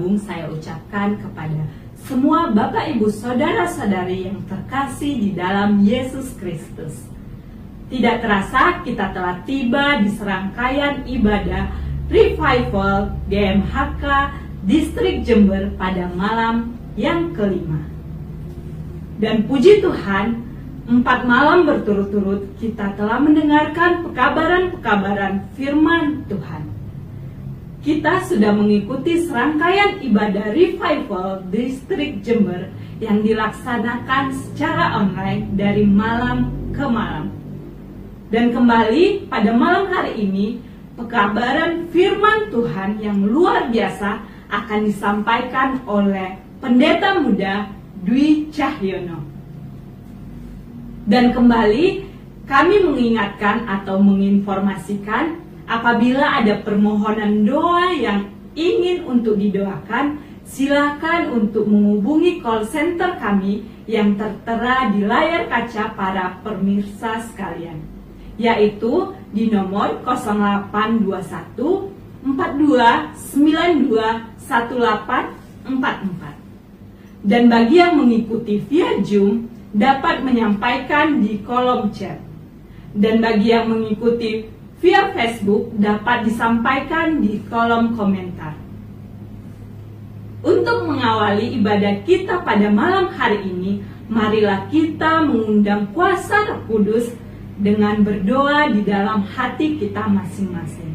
bergabung saya ucapkan kepada semua Bapak Ibu Saudara-saudari yang terkasih di dalam Yesus Kristus. Tidak terasa kita telah tiba di serangkaian ibadah Revival GMHK Distrik Jember pada malam yang kelima. Dan puji Tuhan, empat malam berturut-turut kita telah mendengarkan pekabaran-pekabaran firman Tuhan kita sudah mengikuti serangkaian ibadah revival distrik Jember yang dilaksanakan secara online dari malam ke malam. Dan kembali pada malam hari ini, pekabaran firman Tuhan yang luar biasa akan disampaikan oleh pendeta muda Dwi Cahyono. Dan kembali kami mengingatkan atau menginformasikan Apabila ada permohonan doa yang ingin untuk didoakan, silakan untuk menghubungi call center kami yang tertera di layar kaca para pemirsa sekalian, yaitu di nomor 0821 42 92 1844. Dan bagi yang mengikuti via Zoom dapat menyampaikan di kolom chat. Dan bagi yang mengikuti via Facebook dapat disampaikan di kolom komentar. Untuk mengawali ibadah kita pada malam hari ini, marilah kita mengundang kuasa Roh Kudus dengan berdoa di dalam hati kita masing-masing.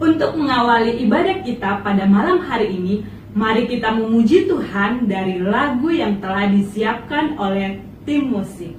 Untuk mengawali ibadah kita pada malam hari ini, Mari kita memuji Tuhan dari lagu yang telah disiapkan oleh tim musik.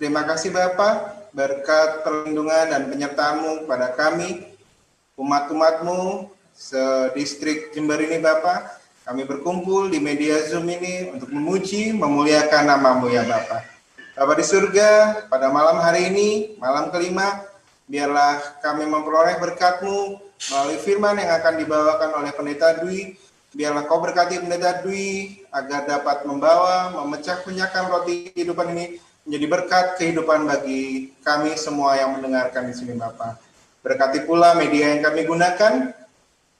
Terima kasih Bapa berkat perlindungan dan penyertaanmu pada kami, umat-umatmu sedistrik Jember ini Bapa. Kami berkumpul di media Zoom ini untuk memuji, memuliakan namamu ya Bapa. Bapa di surga, pada malam hari ini, malam kelima, biarlah kami memperoleh berkatmu melalui firman yang akan dibawakan oleh Pendeta Dwi, Biarlah kau berkati pendeta Dwi agar dapat membawa, memecah penyakan roti kehidupan ini menjadi berkat kehidupan bagi kami semua yang mendengarkan di sini Bapak. Berkati pula media yang kami gunakan,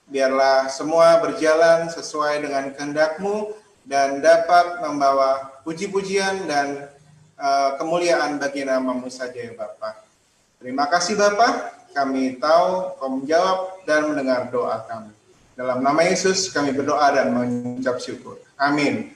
biarlah semua berjalan sesuai dengan kehendak-Mu dan dapat membawa puji-pujian dan uh, kemuliaan bagi namamu saja ya Bapak. Terima kasih Bapak, kami tahu kau menjawab dan mendengar doa kami. Dalam nama Yesus kami berdoa dan mengucap syukur. Amin.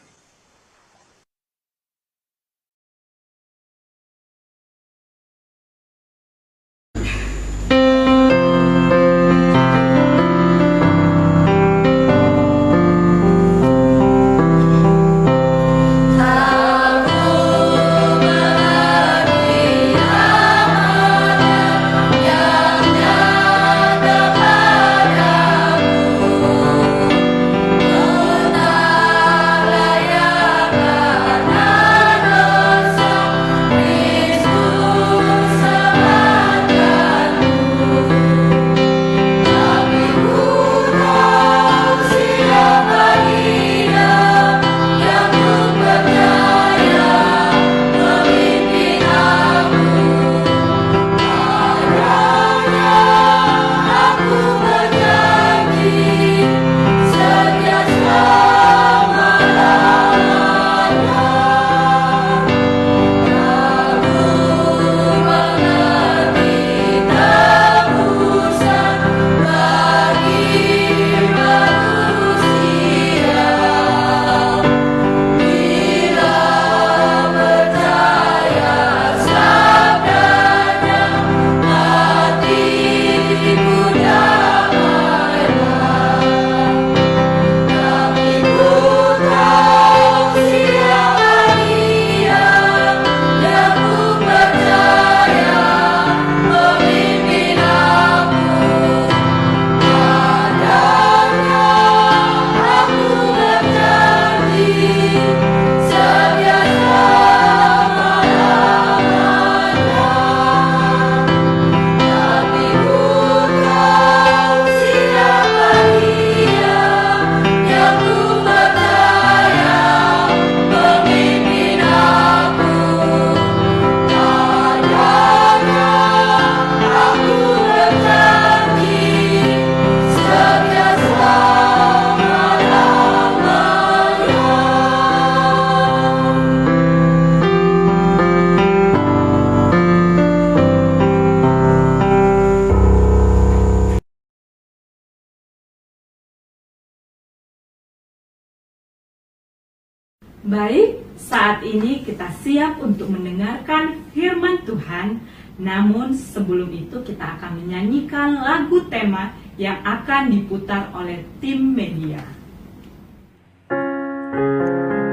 Namun sebelum itu kita akan menyanyikan lagu tema yang akan diputar oleh tim media. Selamat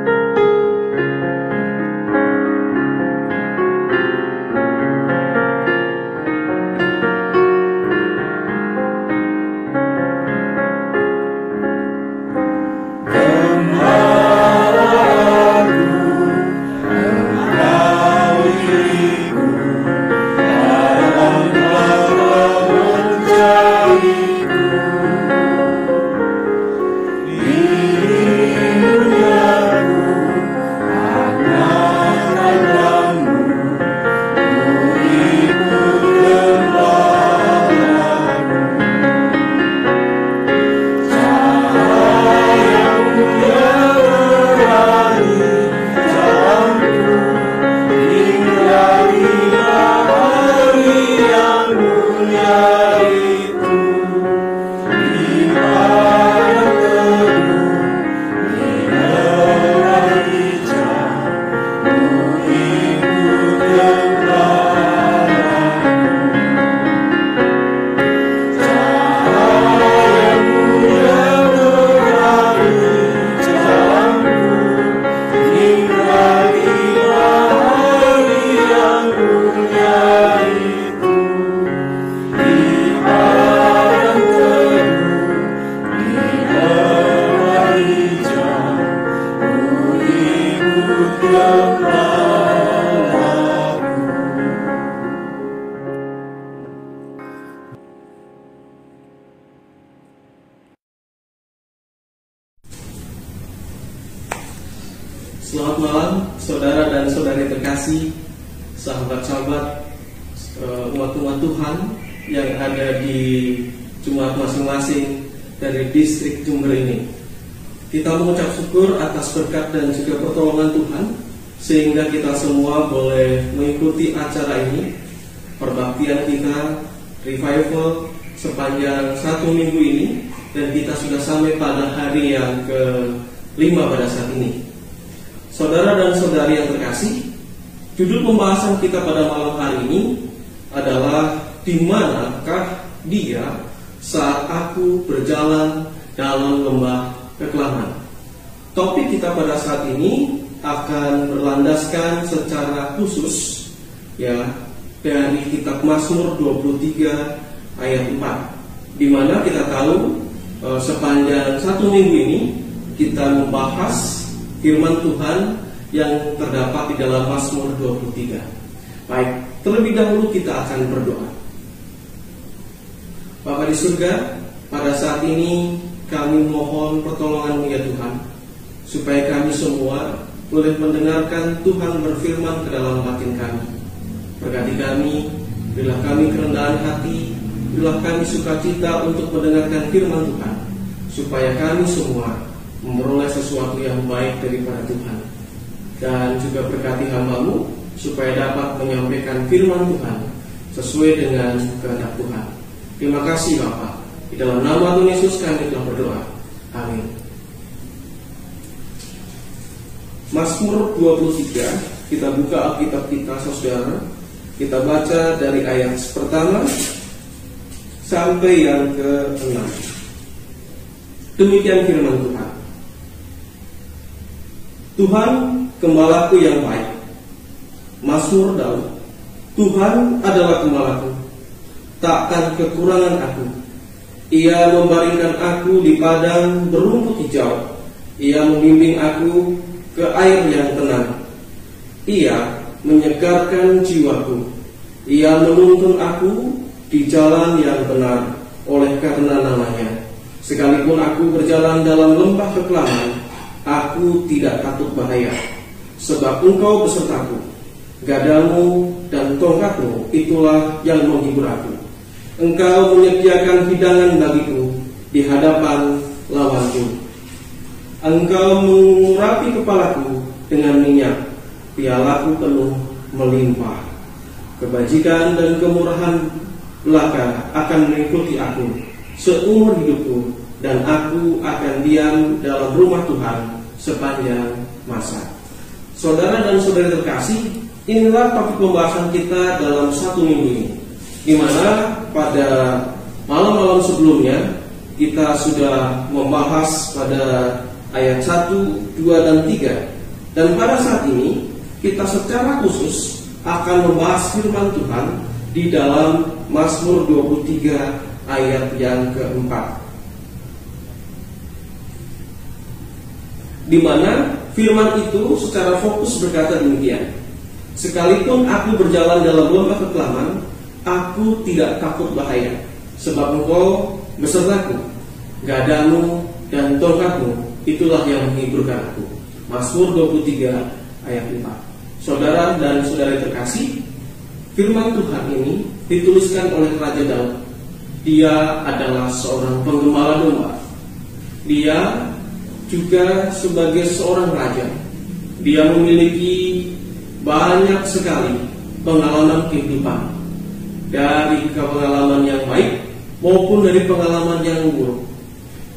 di jemaat masing-masing dari distrik Jember ini. Kita mengucap syukur atas berkat dan juga pertolongan Tuhan sehingga kita semua boleh mengikuti acara ini, perbaktian kita, revival sepanjang satu minggu ini dan kita sudah sampai pada hari yang kelima pada saat ini. Saudara dan saudari yang terkasih, judul pembahasan kita pada malam hari ini adalah di manakah dia saat aku berjalan dalam lembah kekelaman. Topik kita pada saat ini akan berlandaskan secara khusus ya dari kitab Mazmur 23 ayat 4 di mana kita tahu eh, sepanjang satu minggu ini kita membahas firman Tuhan yang terdapat di dalam Mazmur 23. Baik, terlebih dahulu kita akan berdoa. Bapak di surga, pada saat ini kami mohon pertolongan ya Tuhan, supaya kami semua boleh mendengarkan Tuhan berfirman ke dalam batin kami. Berkati kami, berilah kami kerendahan hati, berilah kami sukacita untuk mendengarkan firman Tuhan, supaya kami semua memperoleh sesuatu yang baik daripada Tuhan dan juga berkati hambamu supaya dapat menyampaikan firman Tuhan sesuai dengan kehendak Tuhan. Terima kasih Bapak. Di dalam nama Tuhan Yesus kami telah berdoa. Amin. Mazmur 23 kita buka Alkitab kita saudara. Kita baca dari ayat pertama sampai yang ke-6. Demikian firman Tuhan. Tuhan gembalaku yang baik. Mazmur Daud. Tuhan adalah gembalaku. Takkan kekurangan aku. Ia membaringkan aku di padang berumput hijau. Ia membimbing aku ke air yang tenang. Ia menyegarkan jiwaku. Ia menuntun aku di jalan yang benar oleh karena namanya. Sekalipun aku berjalan dalam lembah kekelaman, Aku tidak takut bahaya, sebab engkau besertaku. Gadamu dan tongkatmu itulah yang menghibur aku. Engkau menyediakan hidangan bagiku di hadapan lawanku. Engkau mengurapi kepalaku dengan minyak, pialaku penuh melimpah. Kebajikan dan kemurahan belaka akan mengikuti aku seumur hidupku dan aku akan diam dalam rumah Tuhan sepanjang masa. Saudara dan saudari terkasih, inilah topik pembahasan kita dalam satu minggu ini, di mana pada malam-malam sebelumnya kita sudah membahas pada ayat 1, 2, dan 3 dan pada saat ini kita secara khusus akan membahas firman Tuhan di dalam Mazmur 23 ayat yang keempat di mana firman itu secara fokus berkata demikian. Sekalipun aku berjalan dalam lembah kekelaman, aku tidak takut bahaya, sebab engkau besertaku, gadamu dan tongkatmu, itulah yang menghiburkan aku. Mazmur 23 ayat 4. Saudara dan saudara terkasih, firman Tuhan ini dituliskan oleh Raja Daud. Dia adalah seorang penggembala domba. Dia juga sebagai seorang raja. Dia memiliki banyak sekali pengalaman kehidupan dari pengalaman yang baik maupun dari pengalaman yang buruk.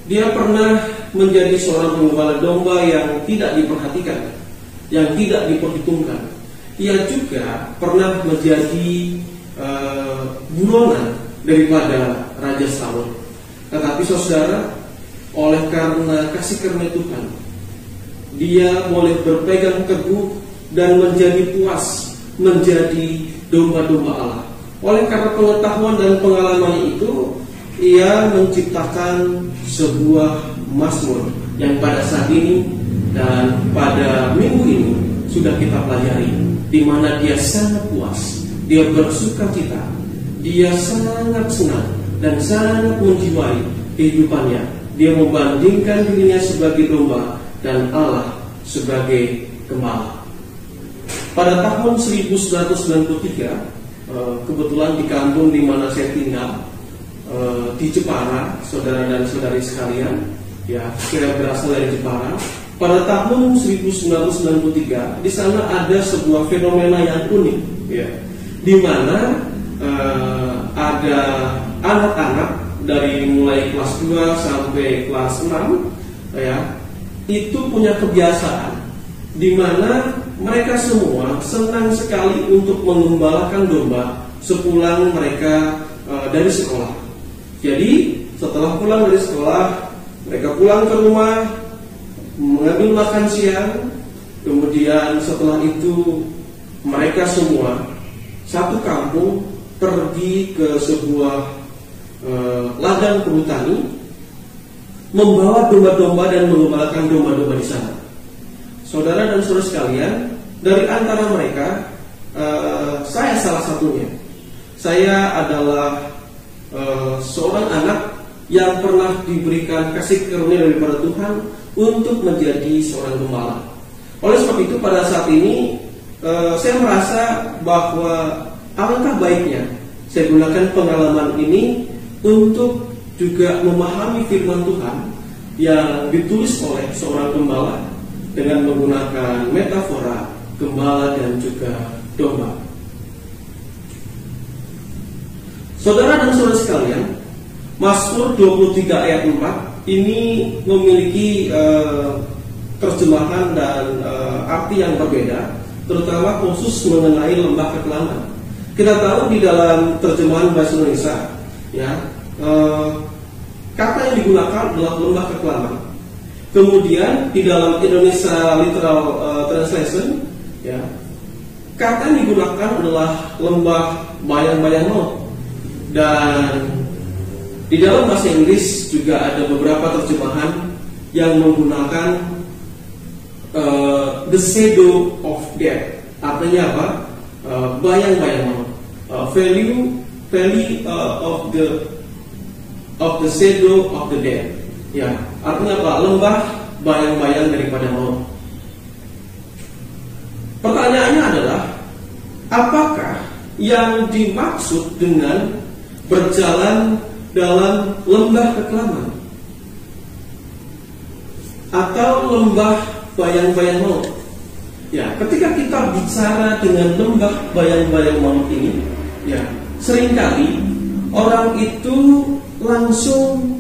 Dia pernah menjadi seorang penggembala domba yang tidak diperhatikan, yang tidak diperhitungkan. Ia juga pernah menjadi uh, buronan daripada Raja Saul. Tetapi saudara, oleh karena kasih karunia Tuhan dia boleh berpegang teguh dan menjadi puas menjadi domba-domba Allah oleh karena pengetahuan dan pengalamannya itu ia menciptakan sebuah mazmur yang pada saat ini dan pada minggu ini sudah kita pelajari di mana dia sangat puas dia bersuka cita dia sangat senang dan sangat menjiwai kehidupannya dia membandingkan dirinya sebagai domba dan Allah sebagai gembala. Pada tahun 1993, eh, kebetulan di kampung di mana saya tinggal, eh, di Jepara, saudara dan saudari sekalian, ya kira berasal dari Jepara. Pada tahun 1993 di sana ada sebuah fenomena yang unik, ya, di mana eh, ada anak-anak dari mulai kelas 2 sampai kelas 6 ya itu punya kebiasaan di mana mereka semua senang sekali untuk mengembalakan domba sepulang mereka uh, dari sekolah. Jadi setelah pulang dari sekolah, mereka pulang ke rumah, mengambil makan siang, kemudian setelah itu mereka semua satu kampung pergi ke sebuah uh, ladang perhutani, membawa domba-domba dan mengembalakan domba-domba di sana. Saudara dan saudara sekalian, dari antara mereka, uh, saya salah satunya. Saya adalah uh, seorang anak yang pernah diberikan kasih karunia daripada Tuhan untuk menjadi seorang gembala. Oleh sebab itu pada saat ini uh, saya merasa bahwa alangkah baiknya saya gunakan pengalaman ini untuk juga memahami firman Tuhan yang ditulis oleh seorang gembala dengan menggunakan metafora gembala dan juga domba. Saudara dan saudara sekalian, Mazmur 23 ayat 4 ini memiliki uh, terjemahan dan uh, arti yang berbeda, terutama khusus mengenai lembah kekelaman. Kita tahu di dalam terjemahan bahasa Indonesia, ya uh, kata yang digunakan adalah lembah kekelaman. Kemudian di dalam Indonesia Literal uh, Translation, ya kata yang digunakan adalah lembah bayang-bayang maut dan di dalam bahasa Inggris juga ada beberapa terjemahan yang menggunakan uh, the shadow of death. Artinya apa? Uh, bayang-bayang maut. Uh, value value uh, of the of the shadow of the dead. Ya, artinya apa? Lembah bayang-bayang daripada maut. Pertanyaannya adalah, apakah yang dimaksud dengan berjalan dalam lembah kekelaman atau lembah bayang-bayang maut? Ya, ketika kita bicara dengan lembah bayang-bayang maut ini, ya, sering kali orang itu langsung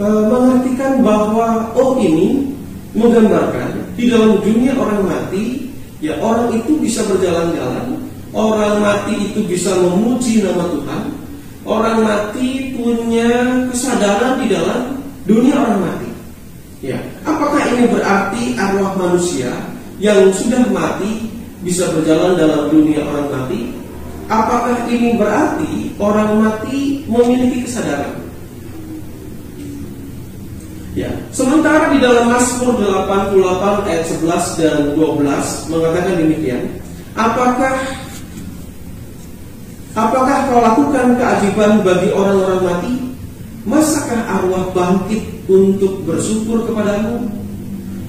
e, mengartikan bahwa oh ini menggambarkan di dalam dunia orang mati ya orang itu bisa berjalan-jalan orang mati itu bisa memuji nama Tuhan orang mati punya kesadaran di dalam dunia orang mati. Ya apakah ini berarti arwah manusia yang sudah mati bisa berjalan dalam dunia orang mati? Apakah ini berarti orang mati memiliki kesadaran Ya. Sementara di dalam Mazmur 88 ayat 11 dan 12 mengatakan demikian, apakah apakah kau lakukan keajaiban bagi orang-orang mati? Masakah arwah bangkit untuk bersyukur kepadamu?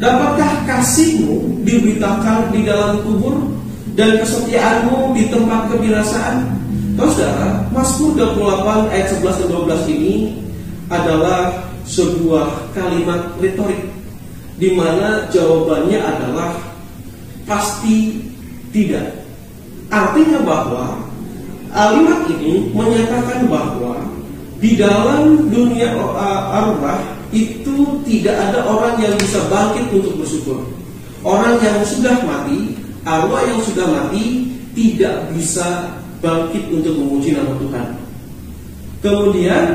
Dapatkah kasihmu diberitakan di dalam kubur dan kesetiaanmu di tempat kebinasaan? Saudara, Mazmur 28 ayat 11 dan 12 ini adalah sebuah kalimat retorik di mana jawabannya adalah pasti tidak. Artinya bahwa kalimat ini menyatakan bahwa di dalam dunia arwah itu tidak ada orang yang bisa bangkit untuk bersyukur. Orang yang sudah mati, arwah yang sudah mati tidak bisa bangkit untuk memuji nama Tuhan. Kemudian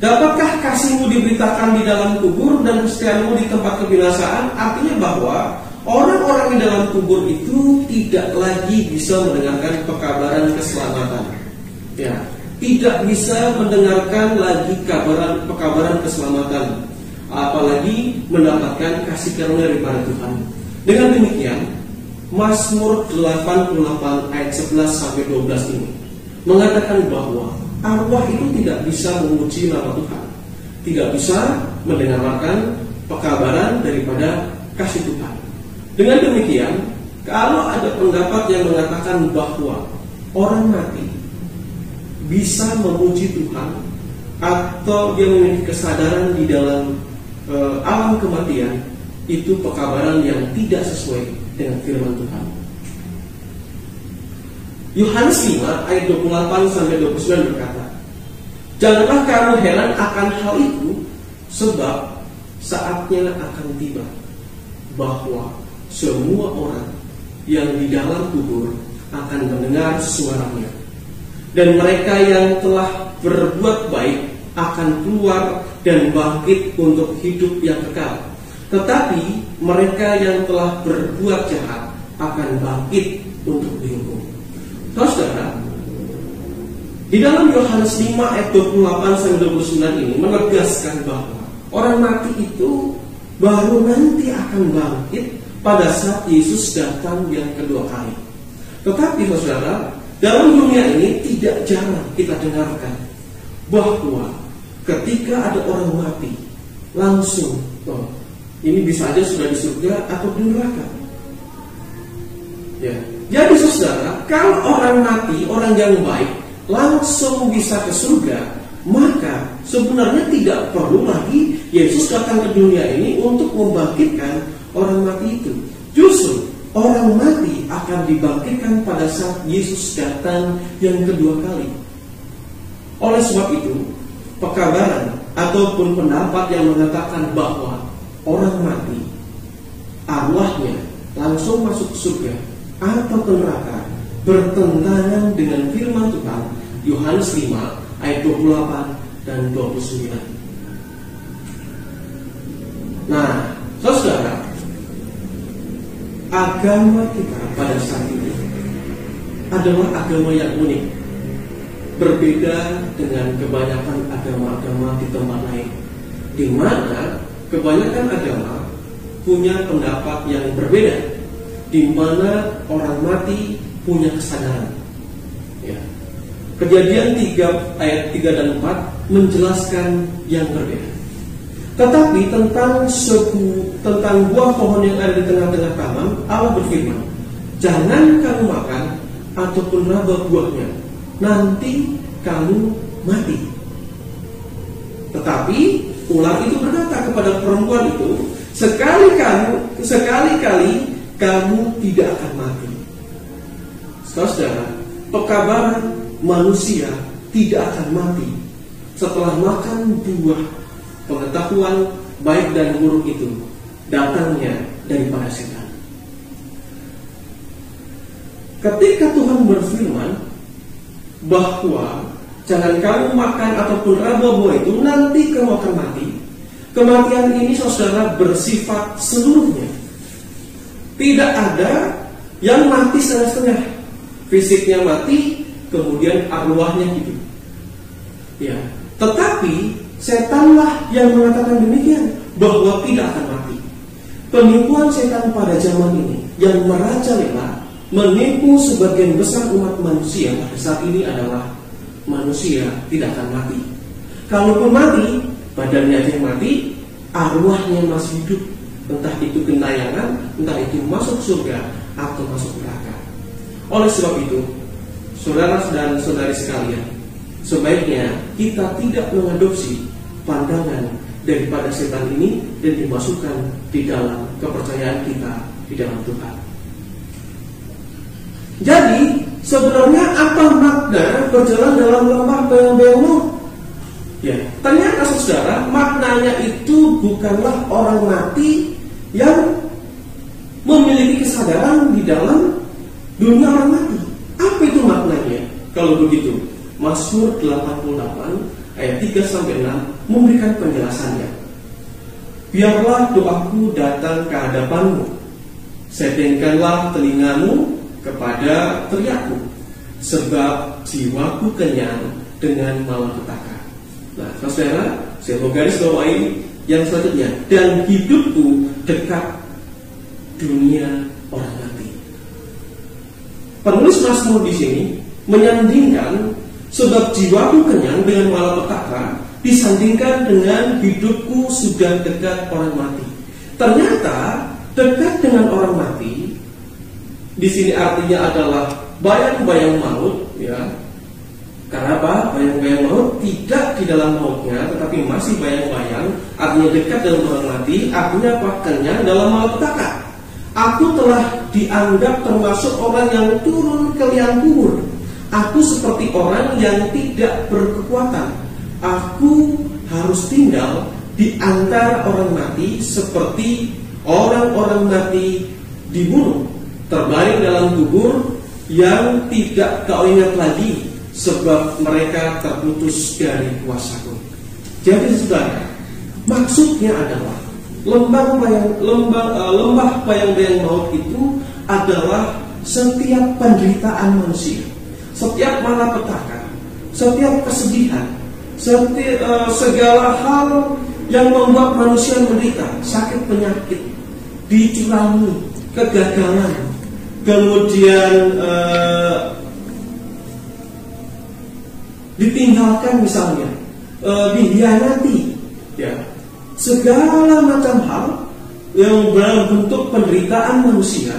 Dapatkah kasihmu diberitakan di dalam kubur dan kesetiaanmu di tempat kebinasaan? Artinya bahwa orang-orang di dalam kubur itu tidak lagi bisa mendengarkan pekabaran keselamatan. Ya, tidak bisa mendengarkan lagi kabaran pekabaran keselamatan, apalagi mendapatkan kasih karunia daripada Tuhan. Dengan demikian, Mazmur 88 ayat 11 sampai 12 ini mengatakan bahwa arwah itu tidak bisa memuji nama Tuhan, tidak bisa mendengarkan pekabaran daripada kasih Tuhan. Dengan demikian, kalau ada pendapat yang mengatakan bahwa orang mati bisa memuji Tuhan atau dia memiliki kesadaran di dalam uh, alam kematian itu pekabaran yang tidak sesuai dengan firman Tuhan. Yohanes 5 ayat 28 sampai 29 berkata, Janganlah kamu heran akan hal itu, sebab saatnya akan tiba bahwa semua orang yang di dalam kubur akan mendengar suaranya. Dan mereka yang telah berbuat baik akan keluar dan bangkit untuk hidup yang kekal. Tetapi mereka yang telah berbuat jahat akan bangkit untuk dihukum. Saudara, di dalam Yohanes 5 ayat 28 sampai 29 ini menegaskan bahwa orang mati itu baru nanti akan bangkit pada saat Yesus datang yang kedua kali. Tetapi saudara, dalam dunia ini tidak jarang kita dengarkan bahwa ketika ada orang mati langsung oh, ini bisa aja sudah di surga atau di neraka. Ya. Jadi saudara, kalau orang mati, orang yang baik langsung bisa ke surga, maka sebenarnya tidak perlu lagi Yesus datang ke dunia ini untuk membangkitkan orang mati itu. Justru orang mati akan dibangkitkan pada saat Yesus datang yang kedua kali. Oleh sebab itu, pekabaran ataupun pendapat yang mengatakan bahwa orang mati arwahnya langsung masuk surga atau ke neraka bertentangan dengan firman Tuhan Yohanes 5 ayat 28 dan 29. Nah, saudara, agama kita pada saat ini adalah agama yang unik berbeda dengan kebanyakan agama-agama di tempat lain, di mana kebanyakan agama punya pendapat yang berbeda, di mana orang mati punya kesadaran. Ya. Kejadian 3 ayat 3 dan 4 menjelaskan yang berbeda. Tetapi tentang sebu, tentang buah pohon yang ada di tengah-tengah taman, Allah berfirman, jangan kamu makan ataupun raba buahnya, nanti kamu mati. Tetapi ular itu berkata kepada perempuan itu, sekali kamu, sekali-kali kamu tidak akan mati. Saudara, pekabaran manusia tidak akan mati setelah makan buah pengetahuan baik dan buruk itu datangnya daripada setan. Ketika Tuhan berfirman, bahwa jangan kamu makan ataupun raba buah itu nanti kamu akan mati. Kematian ini saudara bersifat seluruhnya. Tidak ada yang mati setengah-setengah. Fisiknya mati, kemudian arwahnya hidup. Ya, tetapi setanlah yang mengatakan demikian bahwa tidak akan mati. Penipuan setan pada zaman ini yang merajalela menipu sebagian besar umat manusia pada saat ini adalah manusia tidak akan mati. Kalaupun mati, badannya yang mati, arwahnya masih hidup. Entah itu gentayangan, entah itu masuk surga atau masuk neraka. Oleh sebab itu, saudara dan saudari sekalian, sebaiknya kita tidak mengadopsi pandangan daripada setan ini dan dimasukkan di dalam kepercayaan kita di dalam Tuhan. Jadi sebenarnya apa makna berjalan dalam lembah bayang-bayangmu? Ya, ternyata saudara maknanya itu bukanlah orang mati yang memiliki kesadaran di dalam dunia orang mati. Apa itu maknanya? Kalau begitu, Mazmur 88 ayat 3 sampai 6 memberikan penjelasannya. Biarlah doaku datang ke hadapanmu. Setengkanlah telingamu kepada teriakku sebab jiwaku kenyang dengan malapetaka. Nah, saudara, saya mau garis bawahi yang selanjutnya dan hidupku dekat dunia orang mati. Penulis Mazmur di sini menyandingkan sebab jiwaku kenyang dengan malapetaka disandingkan dengan hidupku sudah dekat orang mati. Ternyata dekat dengan orang mati di sini artinya adalah bayang-bayang maut, ya. Karena apa? Bayang-bayang maut tidak di dalam mautnya, tetapi masih bayang-bayang, artinya dekat dalam orang mati, artinya apa? Kenyang dalam malapetaka. Aku telah dianggap termasuk orang yang turun ke liang kubur. Aku seperti orang yang tidak berkekuatan. Aku harus tinggal di antara orang mati seperti orang-orang mati dibunuh, terbaring dalam kubur yang tidak kau ingat lagi sebab mereka terputus dari kuasaku. Jadi saudara, maksudnya adalah lembah bayang, lembah, uh, lembah bayang-bayang maut itu adalah setiap penderitaan manusia, setiap malapetaka, setiap kesedihan, setiap, uh, segala hal yang membuat manusia menderita, sakit penyakit, dicurangi, kegagalan, kemudian uh, ditinggalkan misalnya, uh, dihianati, ya segala macam hal yang dalam bentuk penderitaan manusia,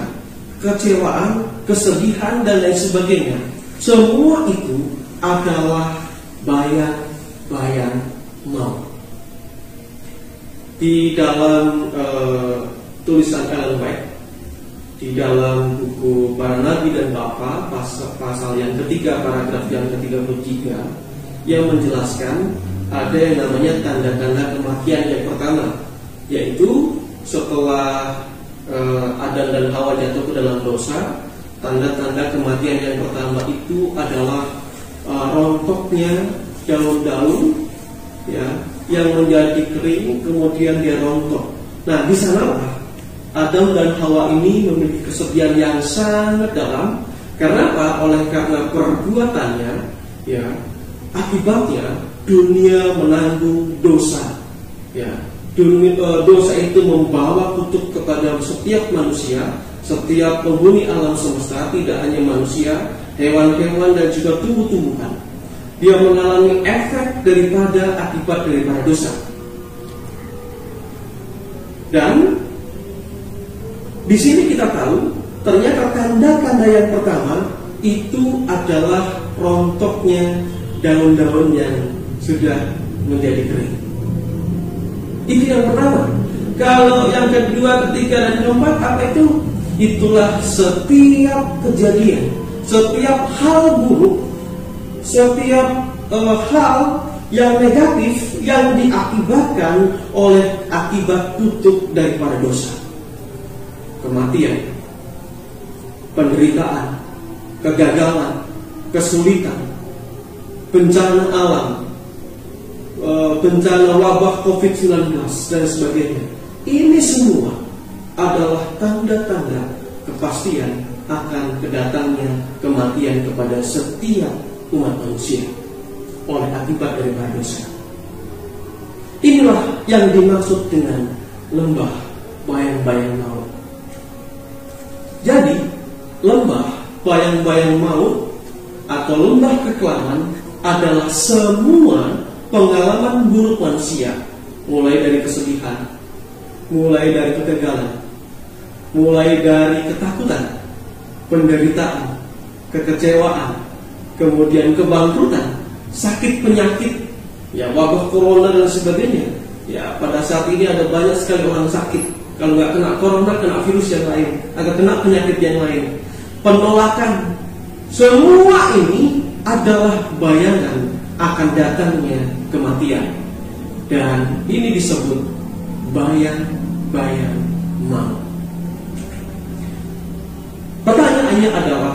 kecewaan, kesedihan dan lain sebagainya, semua itu adalah bayang-bayang maut. Di dalam uh, tulisan Ellen White di dalam buku Para Nabi dan Bapa pasal, pasal yang ketiga paragraf yang ke-33 yang menjelaskan ada yang namanya tanda-tanda kematian yang pertama yaitu setelah uh, Adam dan Hawa jatuh ke dalam dosa tanda-tanda kematian yang pertama itu adalah uh, rontoknya daun-daun ya yang menjadi kering kemudian dia rontok. Nah di sana Adam dan Hawa ini memiliki kesedihan yang sangat dalam karena apa? Oleh karena perbuatannya, ya, akibatnya dunia menanggung dosa. Ya, dunia, e, dosa itu membawa kutuk kepada setiap manusia, setiap penghuni alam semesta, tidak hanya manusia, hewan-hewan dan juga tumbuh-tumbuhan. Dia mengalami efek daripada akibat daripada dosa. Dan di sini kita tahu ternyata tanda-tanda yang pertama itu adalah rontoknya daun-daun yang sudah menjadi kering. Itu yang pertama. Kalau yang kedua, ketiga, dan keempat apa itu? Itulah setiap kejadian, setiap hal buruk, setiap uh, hal yang negatif yang diakibatkan oleh akibat tutup daripada dosa kematian, penderitaan, kegagalan, kesulitan, bencana alam, e, bencana wabah COVID-19 dan sebagainya. Ini semua adalah tanda-tanda kepastian akan kedatangnya kematian kepada setiap umat manusia oleh akibat dari dosa. Inilah yang dimaksud dengan lembah bayang-bayang maut. Jadi lembah bayang-bayang maut atau lembah kekelaman adalah semua pengalaman buruk manusia mulai dari kesedihan, mulai dari kegagalan, mulai dari ketakutan, penderitaan, kekecewaan, kemudian kebangkrutan, sakit penyakit, ya wabah corona dan sebagainya. Ya pada saat ini ada banyak sekali orang sakit kalau nggak kena corona, kena virus yang lain, atau kena penyakit yang lain. Penolakan. Semua ini adalah bayangan akan datangnya kematian. Dan ini disebut bayang-bayang maut. Pertanyaannya adalah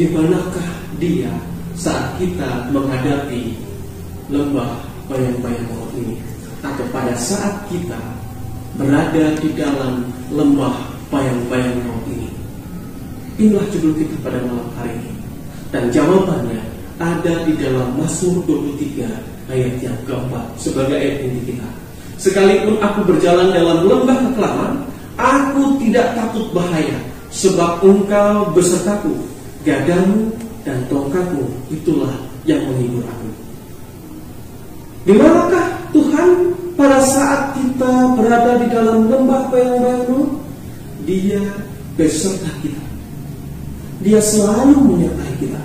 di manakah dia saat kita menghadapi lembah bayang-bayang maut ini atau pada saat kita berada di dalam lembah bayang-bayang maut ini. Inilah judul kita pada malam hari ini. Dan jawabannya ada di dalam Mazmur 23 ayat yang keempat sebagai ayat inti kita. Sekalipun aku berjalan dalam lembah kekelaman, aku tidak takut bahaya, sebab engkau besertaku, gadamu dan tongkatmu itulah yang menghibur aku. Di manakah Tuhan pada saat kita berada di dalam lembah bayang-bayang dia beserta kita. Dia selalu menyertai kita.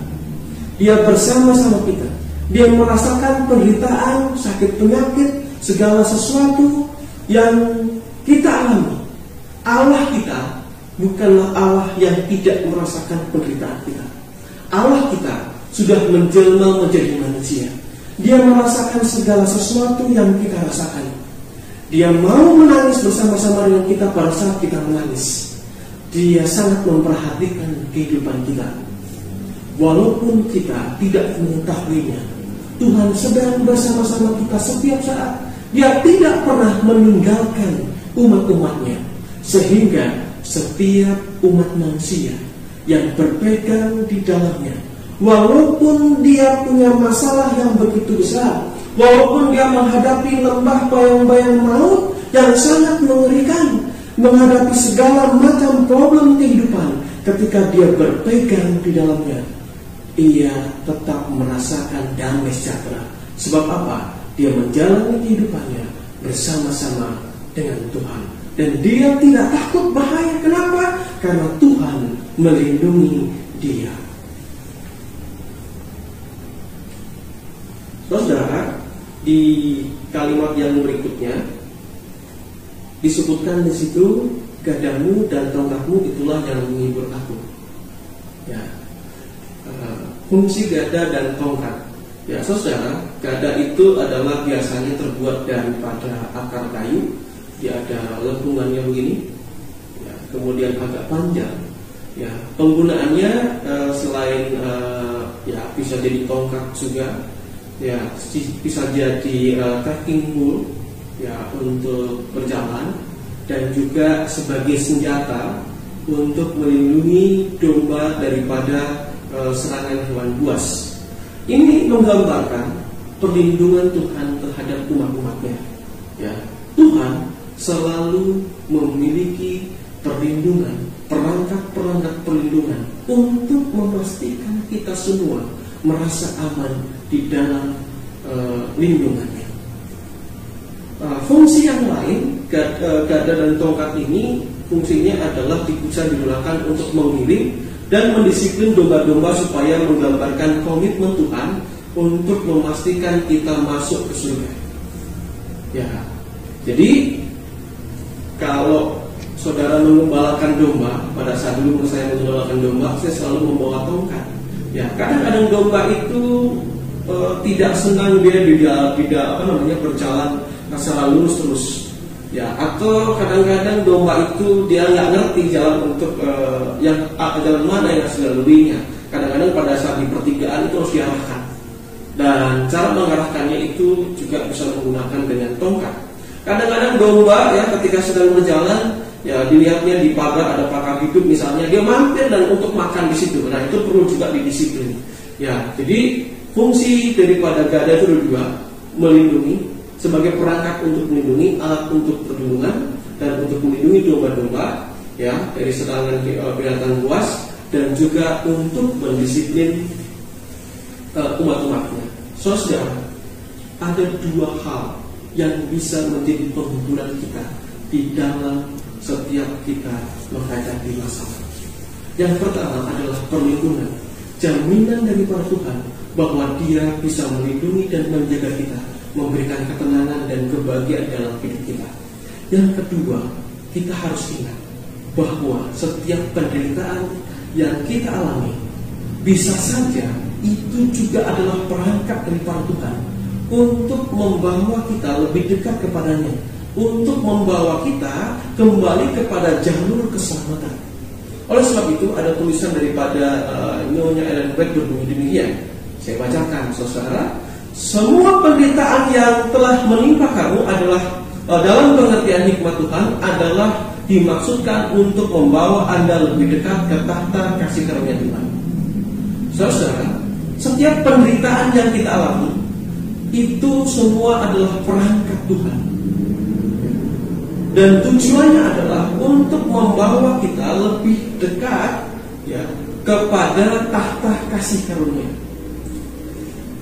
Dia bersama-sama kita. Dia merasakan penderitaan, sakit penyakit, segala sesuatu yang kita alami. Allah kita bukanlah Allah yang tidak merasakan penderitaan kita. Allah kita sudah menjelma menjadi manusia. Dia merasakan segala sesuatu yang kita rasakan. Dia mau menangis bersama-sama dengan kita pada saat kita menangis. Dia sangat memperhatikan kehidupan kita. Walaupun kita tidak mengetahuinya, Tuhan sedang bersama-sama kita setiap saat. Dia tidak pernah meninggalkan umat-umatnya. Sehingga setiap umat manusia yang berpegang di dalamnya, walaupun dia punya masalah yang begitu besar, walaupun dia menghadapi lembah bayang-bayang maut yang sangat mengerikan, menghadapi segala macam problem kehidupan, ketika dia berpegang di dalamnya, ia tetap merasakan damai sejahtera. Sebab apa? Dia menjalani kehidupannya bersama-sama dengan Tuhan. Dan dia tidak takut bahaya. Kenapa? Karena Tuhan melindungi dia. Saudara, di kalimat yang berikutnya disebutkan di situ gadamu dan tongkatmu itulah yang menghibur aku. Ya, uh, fungsi gada dan tongkat. Ya, saudara, gada itu adalah biasanya terbuat daripada akar kayu. Dia ada lengkungannya begini, ya, kemudian agak panjang. Ya, penggunaannya uh, selain uh, ya bisa jadi tongkat juga, ya bisa jadi uh, trekking pole ya untuk berjalan dan juga sebagai senjata untuk melindungi domba daripada e, serangan hewan buas. Ini menggambarkan perlindungan Tuhan terhadap umat-umatnya. Ya, Tuhan selalu memiliki perlindungan, perangkat-perangkat perlindungan untuk memastikan kita semua merasa aman di dalam e, lindungannya. Nah, fungsi yang lain gada, gada dan tongkat ini fungsinya adalah bisa digunakan untuk mengiring dan mendisiplin domba-domba supaya menggambarkan komitmen Tuhan untuk memastikan kita masuk ke surga. Ya, jadi kalau saudara mengembalakan domba pada saat dulu saya mengembalakan domba, saya selalu membawa tongkat. Ya, kadang-kadang domba itu e, tidak senang dia tidak tidak apa namanya berjalan secara lurus terus. Ya atau kadang-kadang domba itu dia nggak ngerti jalan untuk uh, yang uh, jalan mana yang harus dilaluinya. Kadang-kadang pada saat di pertigaan itu harus diarahkan. Dan cara mengarahkannya itu juga bisa menggunakan dengan tongkat. Kadang-kadang domba ya ketika sedang berjalan ya dilihatnya di pagar ada pagar hidup misalnya dia mampir dan untuk makan di situ. Nah itu perlu juga didisiplin ya jadi fungsi daripada gada itu dua melindungi sebagai perangkat untuk melindungi, alat untuk perlindungan dan untuk melindungi domba-domba ya dari serangan eh, binatang buas dan juga untuk mendisiplin uh, umat-umatnya. Saudara, ada dua hal yang bisa menjadi penghiburan kita di dalam setiap kita menghadapi masalah. Yang pertama adalah perlindungan, jaminan dari Tuhan bahwa Dia bisa melindungi dan menjaga kita memberikan ketenangan dan kebahagiaan dalam hidup kita. Yang kedua, kita harus ingat bahwa setiap penderitaan yang kita alami bisa saja itu juga adalah perangkat dari Tuhan untuk membawa kita lebih dekat kepadanya, untuk membawa kita kembali kepada jalur keselamatan. Oleh sebab itu ada tulisan daripada uh, Nyonya Ellen White berbunyi demikian. Saya bacakan, saudara. Semua penderitaan yang telah menimpa kamu adalah uh, dalam pengertian hikmat Tuhan adalah dimaksudkan untuk membawa Anda lebih dekat ke tahta kasih karunia Tuhan. Saudara, setiap penderitaan yang kita alami itu semua adalah perangkat Tuhan. Dan tujuannya adalah untuk membawa kita lebih dekat ya kepada tahta kasih karunia.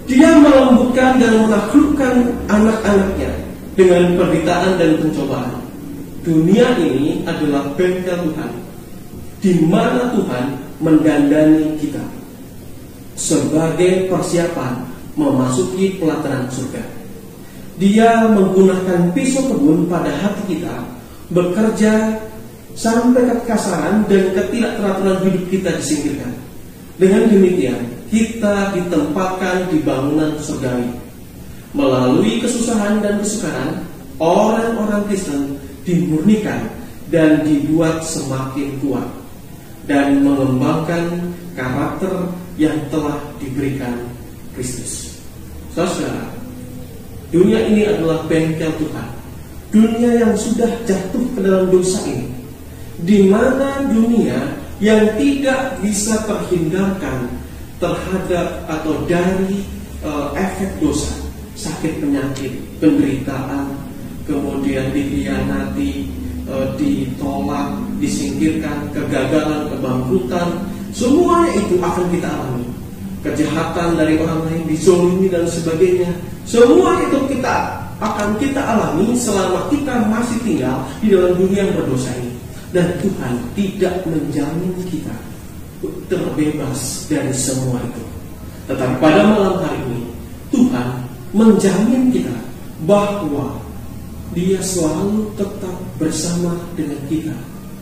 Dia melembutkan dan menaklukkan anak-anaknya dengan penderitaan dan pencobaan. Dunia ini adalah bengkel Tuhan, di mana Tuhan mendandani kita. sebagai persiapan memasuki pelataran surga. Dia menggunakan pisau kebun pada hati kita, bekerja sampai kekasaran dan ketidakteraturan hidup kita disingkirkan. Dengan demikian, kita ditempatkan di bangunan surgawi. Melalui kesusahan dan kesukaran, orang-orang Kristen dimurnikan dan dibuat semakin kuat dan mengembangkan karakter yang telah diberikan Kristus. Saudara, dunia ini adalah bengkel Tuhan. Dunia yang sudah jatuh ke dalam dosa ini, di mana dunia yang tidak bisa terhindarkan terhadap atau dari uh, efek dosa, sakit penyakit, penderitaan, kemudian dikhianati, uh, ditolak, disingkirkan, kegagalan, kebangkrutan, semuanya itu akan kita alami. Kejahatan dari orang lain, dizolimi dan sebagainya, semua itu kita akan kita alami selama kita masih tinggal di dalam dunia yang berdosa ini. Dan Tuhan tidak menjamin kita terbebas dari semua itu. Tetapi pada malam hari ini Tuhan menjamin kita bahwa Dia selalu tetap bersama dengan kita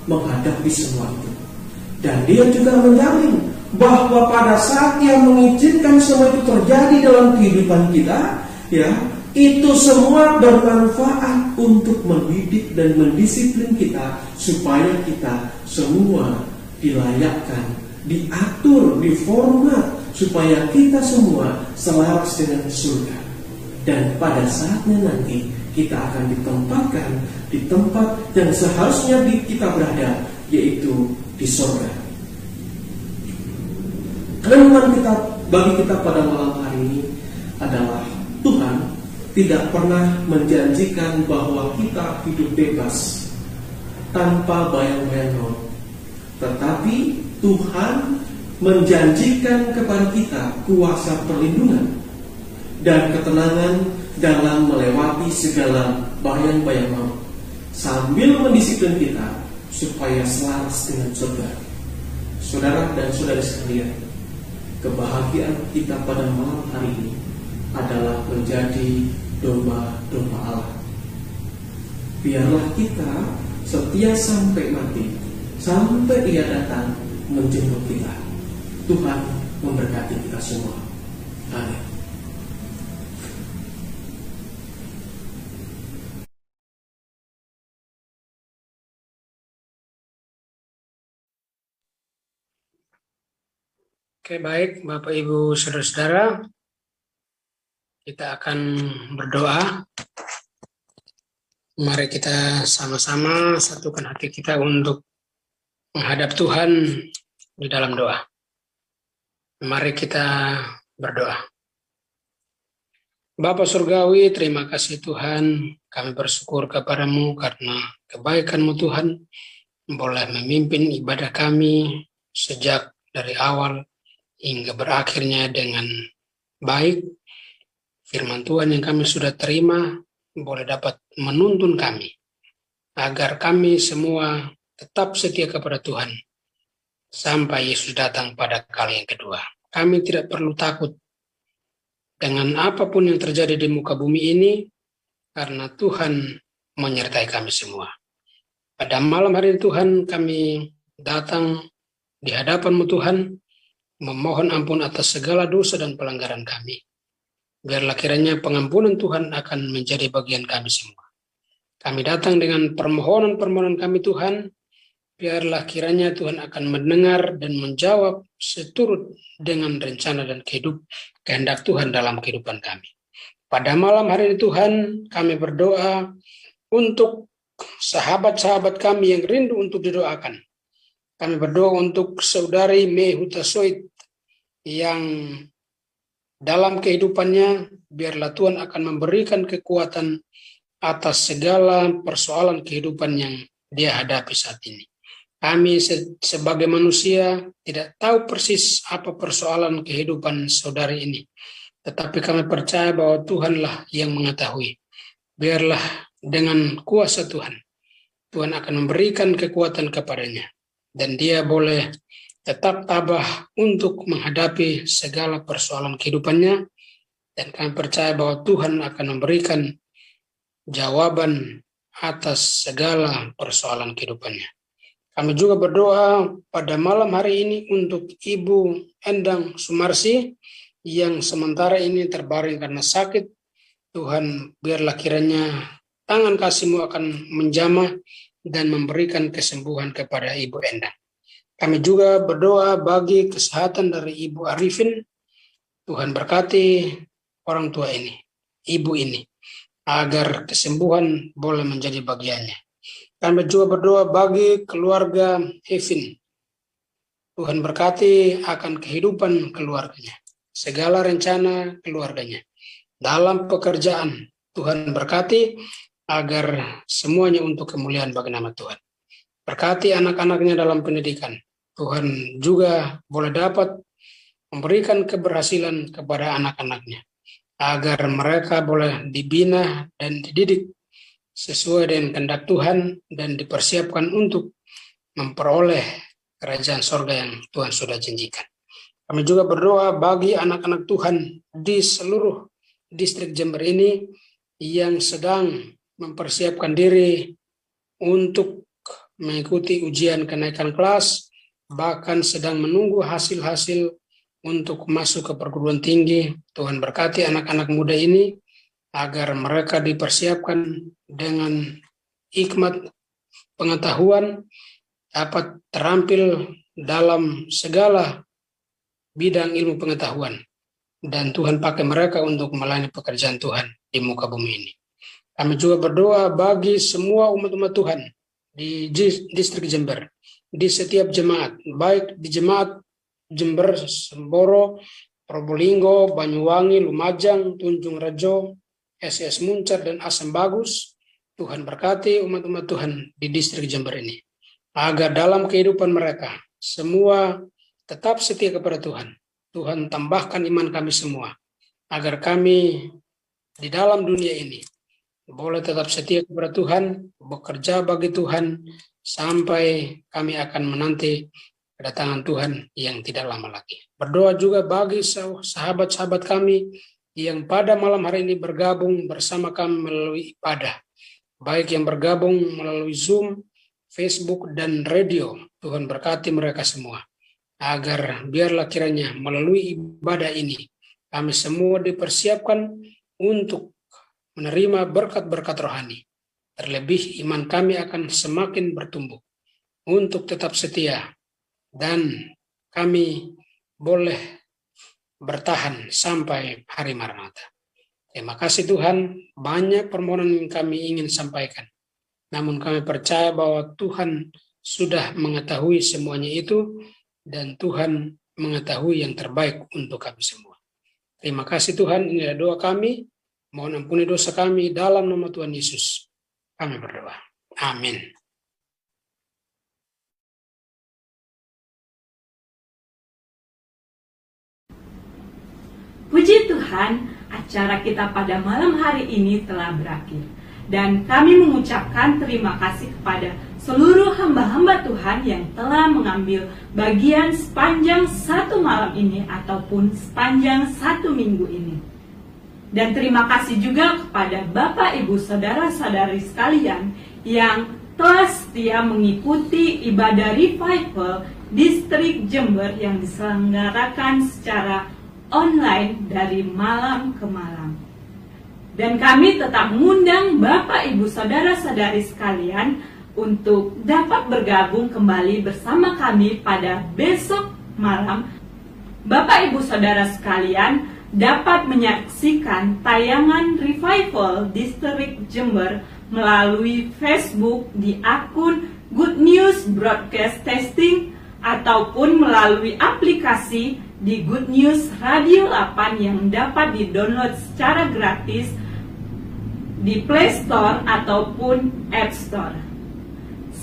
menghadapi semua itu. Dan Dia juga menjamin bahwa pada saat Dia mengizinkan semua itu terjadi dalam kehidupan kita, ya itu semua bermanfaat untuk mendidik dan mendisiplin kita supaya kita semua dilayakkan, diatur, diformat supaya kita semua selaras dengan surga. Dan pada saatnya nanti kita akan ditempatkan di tempat yang seharusnya kita berada, yaitu di surga. Renungan kita bagi kita pada malam hari ini adalah Tuhan tidak pernah menjanjikan bahwa kita hidup bebas tanpa bayang-bayang. Tetapi Tuhan menjanjikan kepada kita kuasa perlindungan dan ketenangan dalam melewati segala bayang-bayang maut sambil mendisiplin kita supaya selaras dengan surga. Saudara dan saudara sekalian, kebahagiaan kita pada malam hari ini adalah menjadi domba-domba Allah. Biarlah kita setia sampai mati, sampai Ia datang menjemput kita. Tuhan memberkati kita semua. Amin. Oke baik Bapak Ibu Saudara-saudara kita akan berdoa. Mari kita sama-sama satukan hati kita untuk menghadap Tuhan di dalam doa. Mari kita berdoa. Bapa Surgawi, terima kasih Tuhan. Kami bersyukur kepadamu karena kebaikanmu Tuhan boleh memimpin ibadah kami sejak dari awal hingga berakhirnya dengan baik firman Tuhan yang kami sudah terima boleh dapat menuntun kami agar kami semua tetap setia kepada Tuhan sampai Yesus datang pada kali yang kedua. Kami tidak perlu takut dengan apa pun yang terjadi di muka bumi ini karena Tuhan menyertai kami semua. Pada malam hari Tuhan kami datang di hadapanmu Tuhan memohon ampun atas segala dosa dan pelanggaran kami. Biarlah kiranya pengampunan Tuhan akan menjadi bagian kami semua. Kami datang dengan permohonan-permohonan kami Tuhan, biarlah kiranya Tuhan akan mendengar dan menjawab seturut dengan rencana dan kehidup kehendak Tuhan dalam kehidupan kami. Pada malam hari ini Tuhan, kami berdoa untuk sahabat-sahabat kami yang rindu untuk didoakan. Kami berdoa untuk saudari Mehuta Soit yang dalam kehidupannya, biarlah Tuhan akan memberikan kekuatan atas segala persoalan kehidupan yang dia hadapi saat ini. Kami sebagai manusia tidak tahu persis apa persoalan kehidupan saudari ini. Tetapi kami percaya bahwa Tuhanlah yang mengetahui. Biarlah dengan kuasa Tuhan, Tuhan akan memberikan kekuatan kepadanya. Dan dia boleh tetap tabah untuk menghadapi segala persoalan kehidupannya dan kami percaya bahwa Tuhan akan memberikan jawaban atas segala persoalan kehidupannya. Kami juga berdoa pada malam hari ini untuk Ibu Endang Sumarsi yang sementara ini terbaring karena sakit. Tuhan biarlah kiranya tangan kasihmu akan menjamah dan memberikan kesembuhan kepada Ibu Endang. Kami juga berdoa bagi kesehatan dari Ibu Arifin. Tuhan berkati orang tua ini, ibu ini, agar kesembuhan boleh menjadi bagiannya. Kami juga berdoa bagi keluarga Evin. Tuhan berkati akan kehidupan keluarganya, segala rencana keluarganya. Dalam pekerjaan, Tuhan berkati agar semuanya untuk kemuliaan bagi nama Tuhan. Berkati anak-anaknya dalam pendidikan. Tuhan juga boleh dapat memberikan keberhasilan kepada anak-anaknya agar mereka boleh dibina dan dididik sesuai dengan kehendak Tuhan dan dipersiapkan untuk memperoleh kerajaan sorga yang Tuhan sudah janjikan. Kami juga berdoa bagi anak-anak Tuhan di seluruh distrik Jember ini yang sedang mempersiapkan diri untuk mengikuti ujian kenaikan kelas, bahkan sedang menunggu hasil-hasil untuk masuk ke perguruan tinggi. Tuhan berkati anak-anak muda ini agar mereka dipersiapkan dengan hikmat pengetahuan dapat terampil dalam segala bidang ilmu pengetahuan dan Tuhan pakai mereka untuk melayani pekerjaan Tuhan di muka bumi ini. Kami juga berdoa bagi semua umat-umat Tuhan di distrik Jember, di setiap jemaat, baik di jemaat Jember, Semboro, Probolinggo, Banyuwangi, Lumajang, Tunjung Rejo, SS Muncar, dan Asam Bagus. Tuhan berkati umat-umat Tuhan di distrik Jember ini. Agar dalam kehidupan mereka, semua tetap setia kepada Tuhan. Tuhan tambahkan iman kami semua. Agar kami di dalam dunia ini boleh tetap setia kepada Tuhan, bekerja bagi Tuhan, sampai kami akan menanti kedatangan Tuhan yang tidak lama lagi. Berdoa juga bagi sahabat-sahabat kami yang pada malam hari ini bergabung bersama kami melalui ibadah. Baik yang bergabung melalui Zoom, Facebook, dan radio. Tuhan berkati mereka semua. Agar biarlah kiranya melalui ibadah ini, kami semua dipersiapkan untuk menerima berkat-berkat rohani. Terlebih iman kami akan semakin bertumbuh untuk tetap setia dan kami boleh bertahan sampai hari Maranatha. Terima kasih Tuhan, banyak permohonan yang kami ingin sampaikan. Namun kami percaya bahwa Tuhan sudah mengetahui semuanya itu dan Tuhan mengetahui yang terbaik untuk kami semua. Terima kasih Tuhan, ini adalah doa kami. Mohon ampuni dosa kami dalam nama Tuhan Yesus. Kami berdoa. Amin. Puji Tuhan, acara kita pada malam hari ini telah berakhir. Dan kami mengucapkan terima kasih kepada seluruh hamba-hamba Tuhan yang telah mengambil bagian sepanjang satu malam ini ataupun sepanjang satu minggu ini. Dan terima kasih juga kepada Bapak, Ibu, Saudara-saudari sekalian yang telah setia mengikuti ibadah revival distrik Jember yang diselenggarakan secara online dari malam ke malam. Dan kami tetap mengundang Bapak, Ibu, Saudara-saudari sekalian untuk dapat bergabung kembali bersama kami pada besok malam. Bapak, Ibu, Saudara sekalian, dapat menyaksikan tayangan Revival Distrik Jember melalui Facebook di akun Good News Broadcast Testing ataupun melalui aplikasi di Good News Radio 8 yang dapat di-download secara gratis di Play Store ataupun App Store.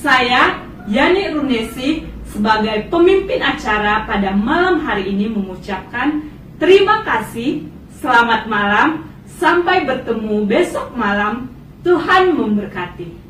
Saya Yani Runesi sebagai pemimpin acara pada malam hari ini mengucapkan Terima kasih, selamat malam, sampai bertemu besok malam. Tuhan memberkati.